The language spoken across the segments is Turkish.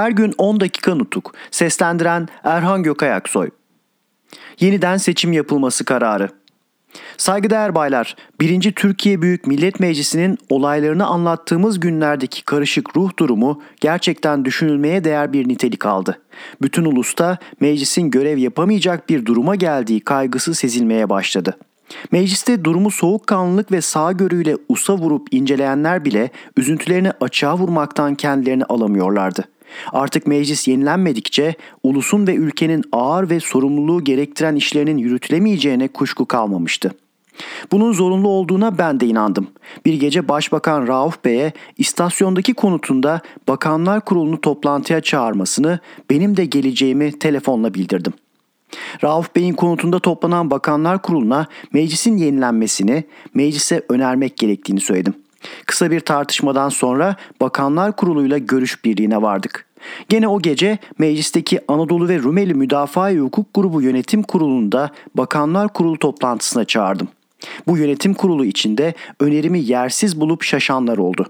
Her gün 10 dakika nutuk. Seslendiren Erhan Gökayaksoy. Yeniden seçim yapılması kararı. Saygıdeğer baylar, 1. Türkiye Büyük Millet Meclisi'nin olaylarını anlattığımız günlerdeki karışık ruh durumu gerçekten düşünülmeye değer bir nitelik aldı. Bütün ulusta meclisin görev yapamayacak bir duruma geldiği kaygısı sezilmeye başladı. Mecliste durumu soğukkanlılık ve sağgörüyle usa vurup inceleyenler bile üzüntülerini açığa vurmaktan kendilerini alamıyorlardı. Artık meclis yenilenmedikçe ulusun ve ülkenin ağır ve sorumluluğu gerektiren işlerinin yürütülemeyeceğine kuşku kalmamıştı. Bunun zorunlu olduğuna ben de inandım. Bir gece Başbakan Rauf Bey'e istasyondaki konutunda Bakanlar Kurulu'nu toplantıya çağırmasını, benim de geleceğimi telefonla bildirdim. Rauf Bey'in konutunda toplanan Bakanlar Kurulu'na meclisin yenilenmesini, meclise önermek gerektiğini söyledim. Kısa bir tartışmadan sonra Bakanlar Kurulu'yla görüş birliğine vardık. Gene o gece meclisteki Anadolu ve Rumeli Müdafaa Hukuk Grubu Yönetim Kurulu'nda Bakanlar Kurulu toplantısına çağırdım. Bu yönetim kurulu içinde önerimi yersiz bulup şaşanlar oldu.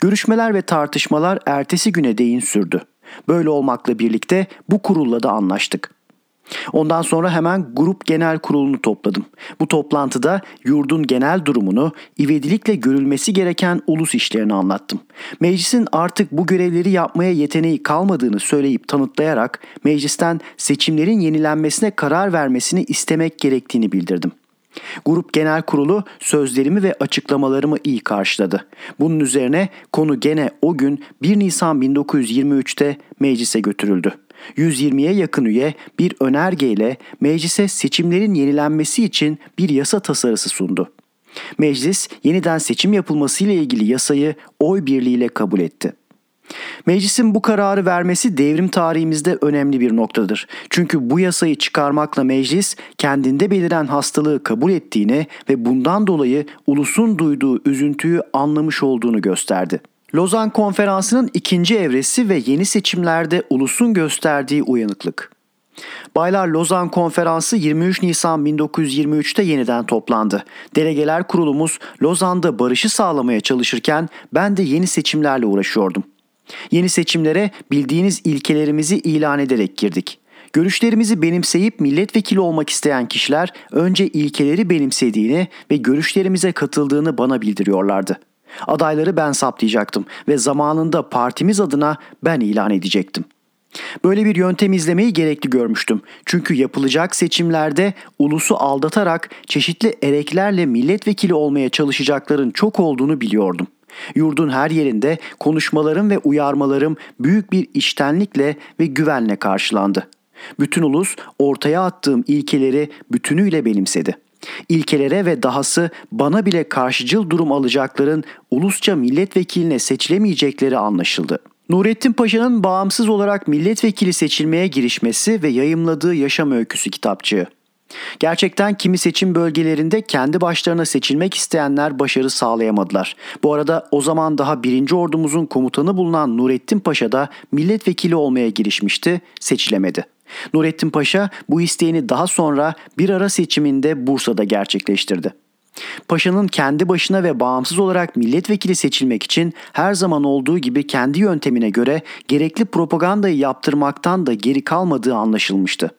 Görüşmeler ve tartışmalar ertesi güne değin sürdü. Böyle olmakla birlikte bu kurulla da anlaştık. Ondan sonra hemen grup genel kurulunu topladım. Bu toplantıda yurdun genel durumunu, ivedilikle görülmesi gereken ulus işlerini anlattım. Meclisin artık bu görevleri yapmaya yeteneği kalmadığını söyleyip tanıtlayarak meclisten seçimlerin yenilenmesine karar vermesini istemek gerektiğini bildirdim. Grup Genel Kurulu sözlerimi ve açıklamalarımı iyi karşıladı. Bunun üzerine konu gene o gün 1 Nisan 1923'te meclise götürüldü. 120'ye yakın üye bir önergeyle meclise seçimlerin yenilenmesi için bir yasa tasarısı sundu. Meclis yeniden seçim yapılmasıyla ilgili yasayı oy birliğiyle kabul etti. Meclisin bu kararı vermesi devrim tarihimizde önemli bir noktadır. Çünkü bu yasayı çıkarmakla meclis kendinde beliren hastalığı kabul ettiğini ve bundan dolayı ulusun duyduğu üzüntüyü anlamış olduğunu gösterdi. Lozan Konferansı'nın ikinci evresi ve yeni seçimlerde ulusun gösterdiği uyanıklık. Baylar Lozan Konferansı 23 Nisan 1923'te yeniden toplandı. Delegeler kurulumuz Lozan'da barışı sağlamaya çalışırken ben de yeni seçimlerle uğraşıyordum. Yeni seçimlere bildiğiniz ilkelerimizi ilan ederek girdik. Görüşlerimizi benimseyip milletvekili olmak isteyen kişiler önce ilkeleri benimsediğini ve görüşlerimize katıldığını bana bildiriyorlardı. Adayları ben saptayacaktım ve zamanında partimiz adına ben ilan edecektim. Böyle bir yöntem izlemeyi gerekli görmüştüm. Çünkü yapılacak seçimlerde ulusu aldatarak çeşitli ereklerle milletvekili olmaya çalışacakların çok olduğunu biliyordum. Yurdun her yerinde konuşmalarım ve uyarmalarım büyük bir iştenlikle ve güvenle karşılandı. Bütün ulus ortaya attığım ilkeleri bütünüyle benimsedi. İlkelere ve dahası bana bile karşıcıl durum alacakların ulusça milletvekiline seçilemeyecekleri anlaşıldı. Nurettin Paşa'nın bağımsız olarak milletvekili seçilmeye girişmesi ve yayımladığı yaşam öyküsü kitapçığı. Gerçekten kimi seçim bölgelerinde kendi başlarına seçilmek isteyenler başarı sağlayamadılar. Bu arada o zaman daha 1. Ordumuzun komutanı bulunan Nurettin Paşa da milletvekili olmaya girişmişti, seçilemedi. Nurettin Paşa bu isteğini daha sonra bir ara seçiminde Bursa'da gerçekleştirdi. Paşa'nın kendi başına ve bağımsız olarak milletvekili seçilmek için her zaman olduğu gibi kendi yöntemine göre gerekli propagandayı yaptırmaktan da geri kalmadığı anlaşılmıştı.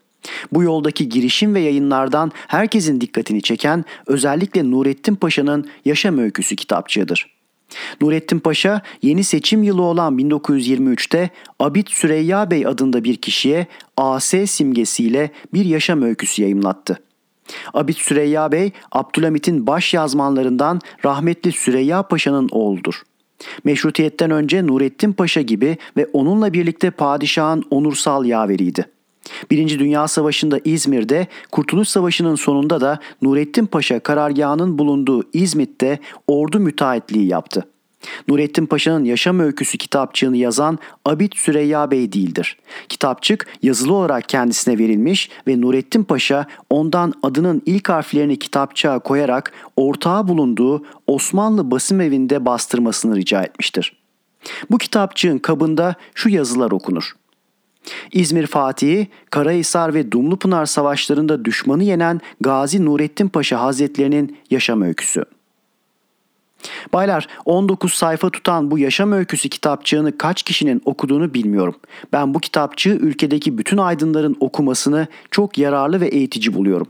Bu yoldaki girişim ve yayınlardan herkesin dikkatini çeken özellikle Nurettin Paşa'nın yaşam öyküsü kitapçığıdır. Nurettin Paşa yeni seçim yılı olan 1923'te Abid Süreyya Bey adında bir kişiye AS simgesiyle bir yaşam öyküsü yayımlattı. Abid Süreyya Bey, Abdülhamit'in baş yazmanlarından rahmetli Süreyya Paşa'nın oğludur. Meşrutiyetten önce Nurettin Paşa gibi ve onunla birlikte padişahın onursal yaveriydi. Birinci Dünya Savaşı'nda İzmir'de, Kurtuluş Savaşı'nın sonunda da Nurettin Paşa karargahının bulunduğu İzmit'te ordu müteahhitliği yaptı. Nurettin Paşa'nın yaşam öyküsü kitapçığını yazan Abid Süreyya Bey değildir. Kitapçık yazılı olarak kendisine verilmiş ve Nurettin Paşa ondan adının ilk harflerini kitapçığa koyarak ortağı bulunduğu Osmanlı basım evinde bastırmasını rica etmiştir. Bu kitapçığın kabında şu yazılar okunur. İzmir Fatihi, Karahisar ve Dumlupınar savaşlarında düşmanı yenen Gazi Nurettin Paşa Hazretlerinin yaşam öyküsü. Baylar 19 sayfa tutan bu yaşam öyküsü kitapçığını kaç kişinin okuduğunu bilmiyorum. Ben bu kitapçığı ülkedeki bütün aydınların okumasını çok yararlı ve eğitici buluyorum.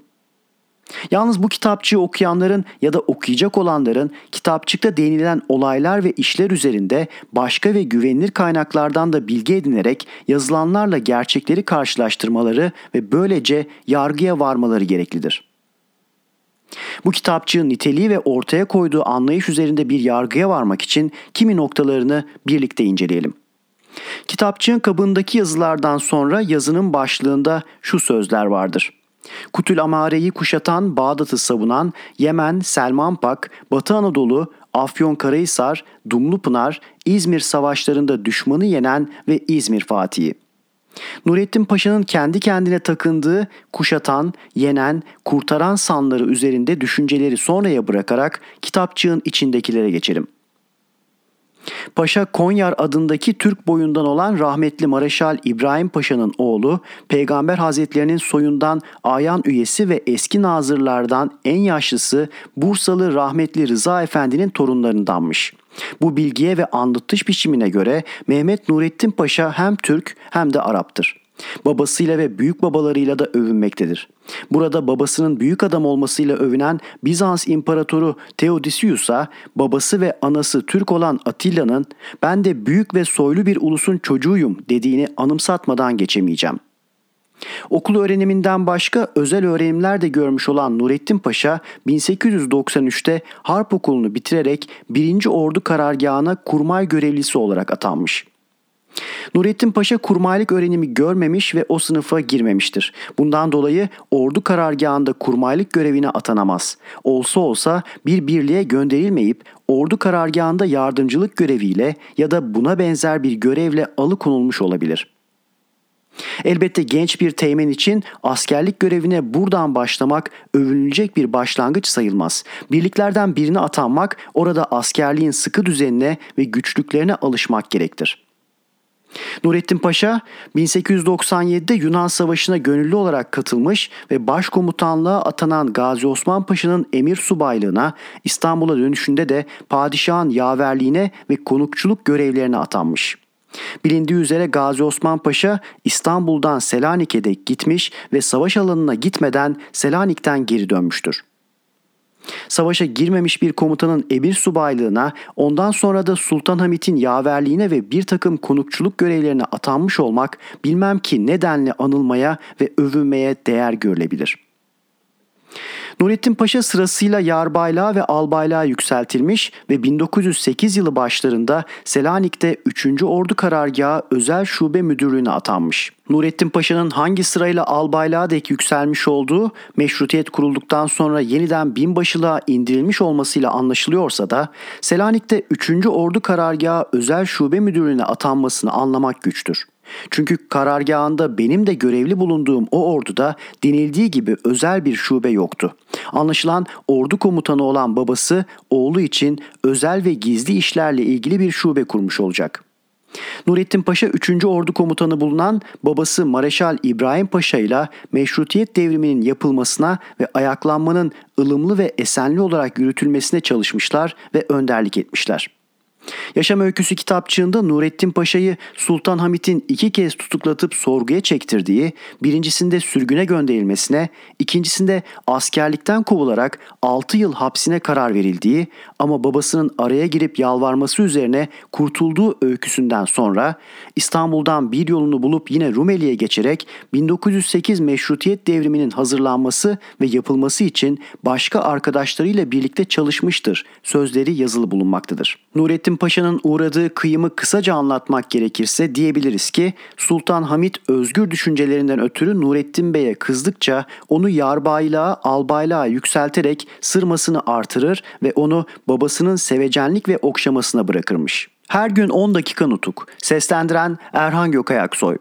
Yalnız bu kitapçığı okuyanların ya da okuyacak olanların kitapçıkta değinilen olaylar ve işler üzerinde başka ve güvenilir kaynaklardan da bilgi edinerek yazılanlarla gerçekleri karşılaştırmaları ve böylece yargıya varmaları gereklidir. Bu kitapçığın niteliği ve ortaya koyduğu anlayış üzerinde bir yargıya varmak için kimi noktalarını birlikte inceleyelim. Kitapçığın kabındaki yazılardan sonra yazının başlığında şu sözler vardır. Kutül Amare'yi kuşatan Bağdat'ı savunan Yemen, Selmanpak, Batı Anadolu, Afyon Karahisar, Dumlupınar, İzmir savaşlarında düşmanı yenen ve İzmir Fatihi. Nurettin Paşa'nın kendi kendine takındığı kuşatan, yenen, kurtaran sanları üzerinde düşünceleri sonraya bırakarak kitapçığın içindekilere geçelim. Paşa Konyar adındaki Türk boyundan olan rahmetli Mareşal İbrahim Paşa'nın oğlu, Peygamber Hazretlerinin soyundan ayan üyesi ve eski nazırlardan en yaşlısı Bursalı rahmetli Rıza Efendi'nin torunlarındanmış. Bu bilgiye ve anlatış biçimine göre Mehmet Nurettin Paşa hem Türk hem de Arap'tır. Babasıyla ve büyük babalarıyla da övünmektedir. Burada babasının büyük adam olmasıyla övünen Bizans İmparatoru Theodosius'a babası ve anası Türk olan Atilla'nın ben de büyük ve soylu bir ulusun çocuğuyum dediğini anımsatmadan geçemeyeceğim. Okul öğreniminden başka özel öğrenimler de görmüş olan Nurettin Paşa 1893'te Harp Okulu'nu bitirerek 1. Ordu Karargahı'na kurmay görevlisi olarak atanmış. Nurettin Paşa kurmaylık öğrenimi görmemiş ve o sınıfa girmemiştir. Bundan dolayı ordu karargahında kurmaylık görevine atanamaz. Olsa olsa bir birliğe gönderilmeyip ordu karargahında yardımcılık göreviyle ya da buna benzer bir görevle alıkonulmuş olabilir.'' Elbette genç bir teğmen için askerlik görevine buradan başlamak övünülecek bir başlangıç sayılmaz. Birliklerden birine atanmak orada askerliğin sıkı düzenine ve güçlüklerine alışmak gerektir. Nurettin Paşa 1897'de Yunan Savaşı'na gönüllü olarak katılmış ve başkomutanlığa atanan Gazi Osman Paşa'nın emir subaylığına İstanbul'a dönüşünde de padişahın yaverliğine ve konukçuluk görevlerine atanmış. Bilindiği üzere Gazi Osman Paşa İstanbul'dan Selanik'e gitmiş ve savaş alanına gitmeden Selanik'ten geri dönmüştür. Savaşa girmemiş bir komutanın emir subaylığına, ondan sonra da Sultan Hamit'in yaverliğine ve bir takım konukçuluk görevlerine atanmış olmak bilmem ki nedenle anılmaya ve övünmeye değer görülebilir.'' Nurettin Paşa sırasıyla yarbaylığa ve albaylığa yükseltilmiş ve 1908 yılı başlarında Selanik'te 3. Ordu Karargahı Özel Şube Müdürlüğüne atanmış. Nurettin Paşa'nın hangi sırayla albaylığa dek yükselmiş olduğu meşrutiyet kurulduktan sonra yeniden binbaşılığa indirilmiş olmasıyla anlaşılıyorsa da Selanik'te 3. Ordu Karargahı Özel Şube Müdürlüğüne atanmasını anlamak güçtür. Çünkü karargahında benim de görevli bulunduğum o orduda denildiği gibi özel bir şube yoktu. Anlaşılan ordu komutanı olan babası oğlu için özel ve gizli işlerle ilgili bir şube kurmuş olacak.'' Nurettin Paşa 3. Ordu Komutanı bulunan babası Mareşal İbrahim Paşa ile meşrutiyet devriminin yapılmasına ve ayaklanmanın ılımlı ve esenli olarak yürütülmesine çalışmışlar ve önderlik etmişler. Yaşam Öyküsü kitapçığında Nurettin Paşa'yı Sultan Hamit'in iki kez tutuklatıp sorguya çektirdiği, birincisinde sürgüne gönderilmesine, ikincisinde askerlikten kovularak 6 yıl hapsine karar verildiği ama babasının araya girip yalvarması üzerine kurtulduğu öyküsünden sonra İstanbul'dan bir yolunu bulup yine Rumeli'ye geçerek 1908 meşrutiyet devriminin hazırlanması ve yapılması için başka arkadaşlarıyla birlikte çalışmıştır sözleri yazılı bulunmaktadır. Nurettin Paşa'nın uğradığı kıyımı kısaca anlatmak gerekirse diyebiliriz ki Sultan Hamit özgür düşüncelerinden ötürü Nurettin Bey'e kızdıkça onu yarbaylığa, albaylığa yükselterek sırmasını artırır ve onu babasının sevecenlik ve okşamasına bırakırmış. Her gün 10 dakika nutuk. Seslendiren Erhan Gökayaksoy.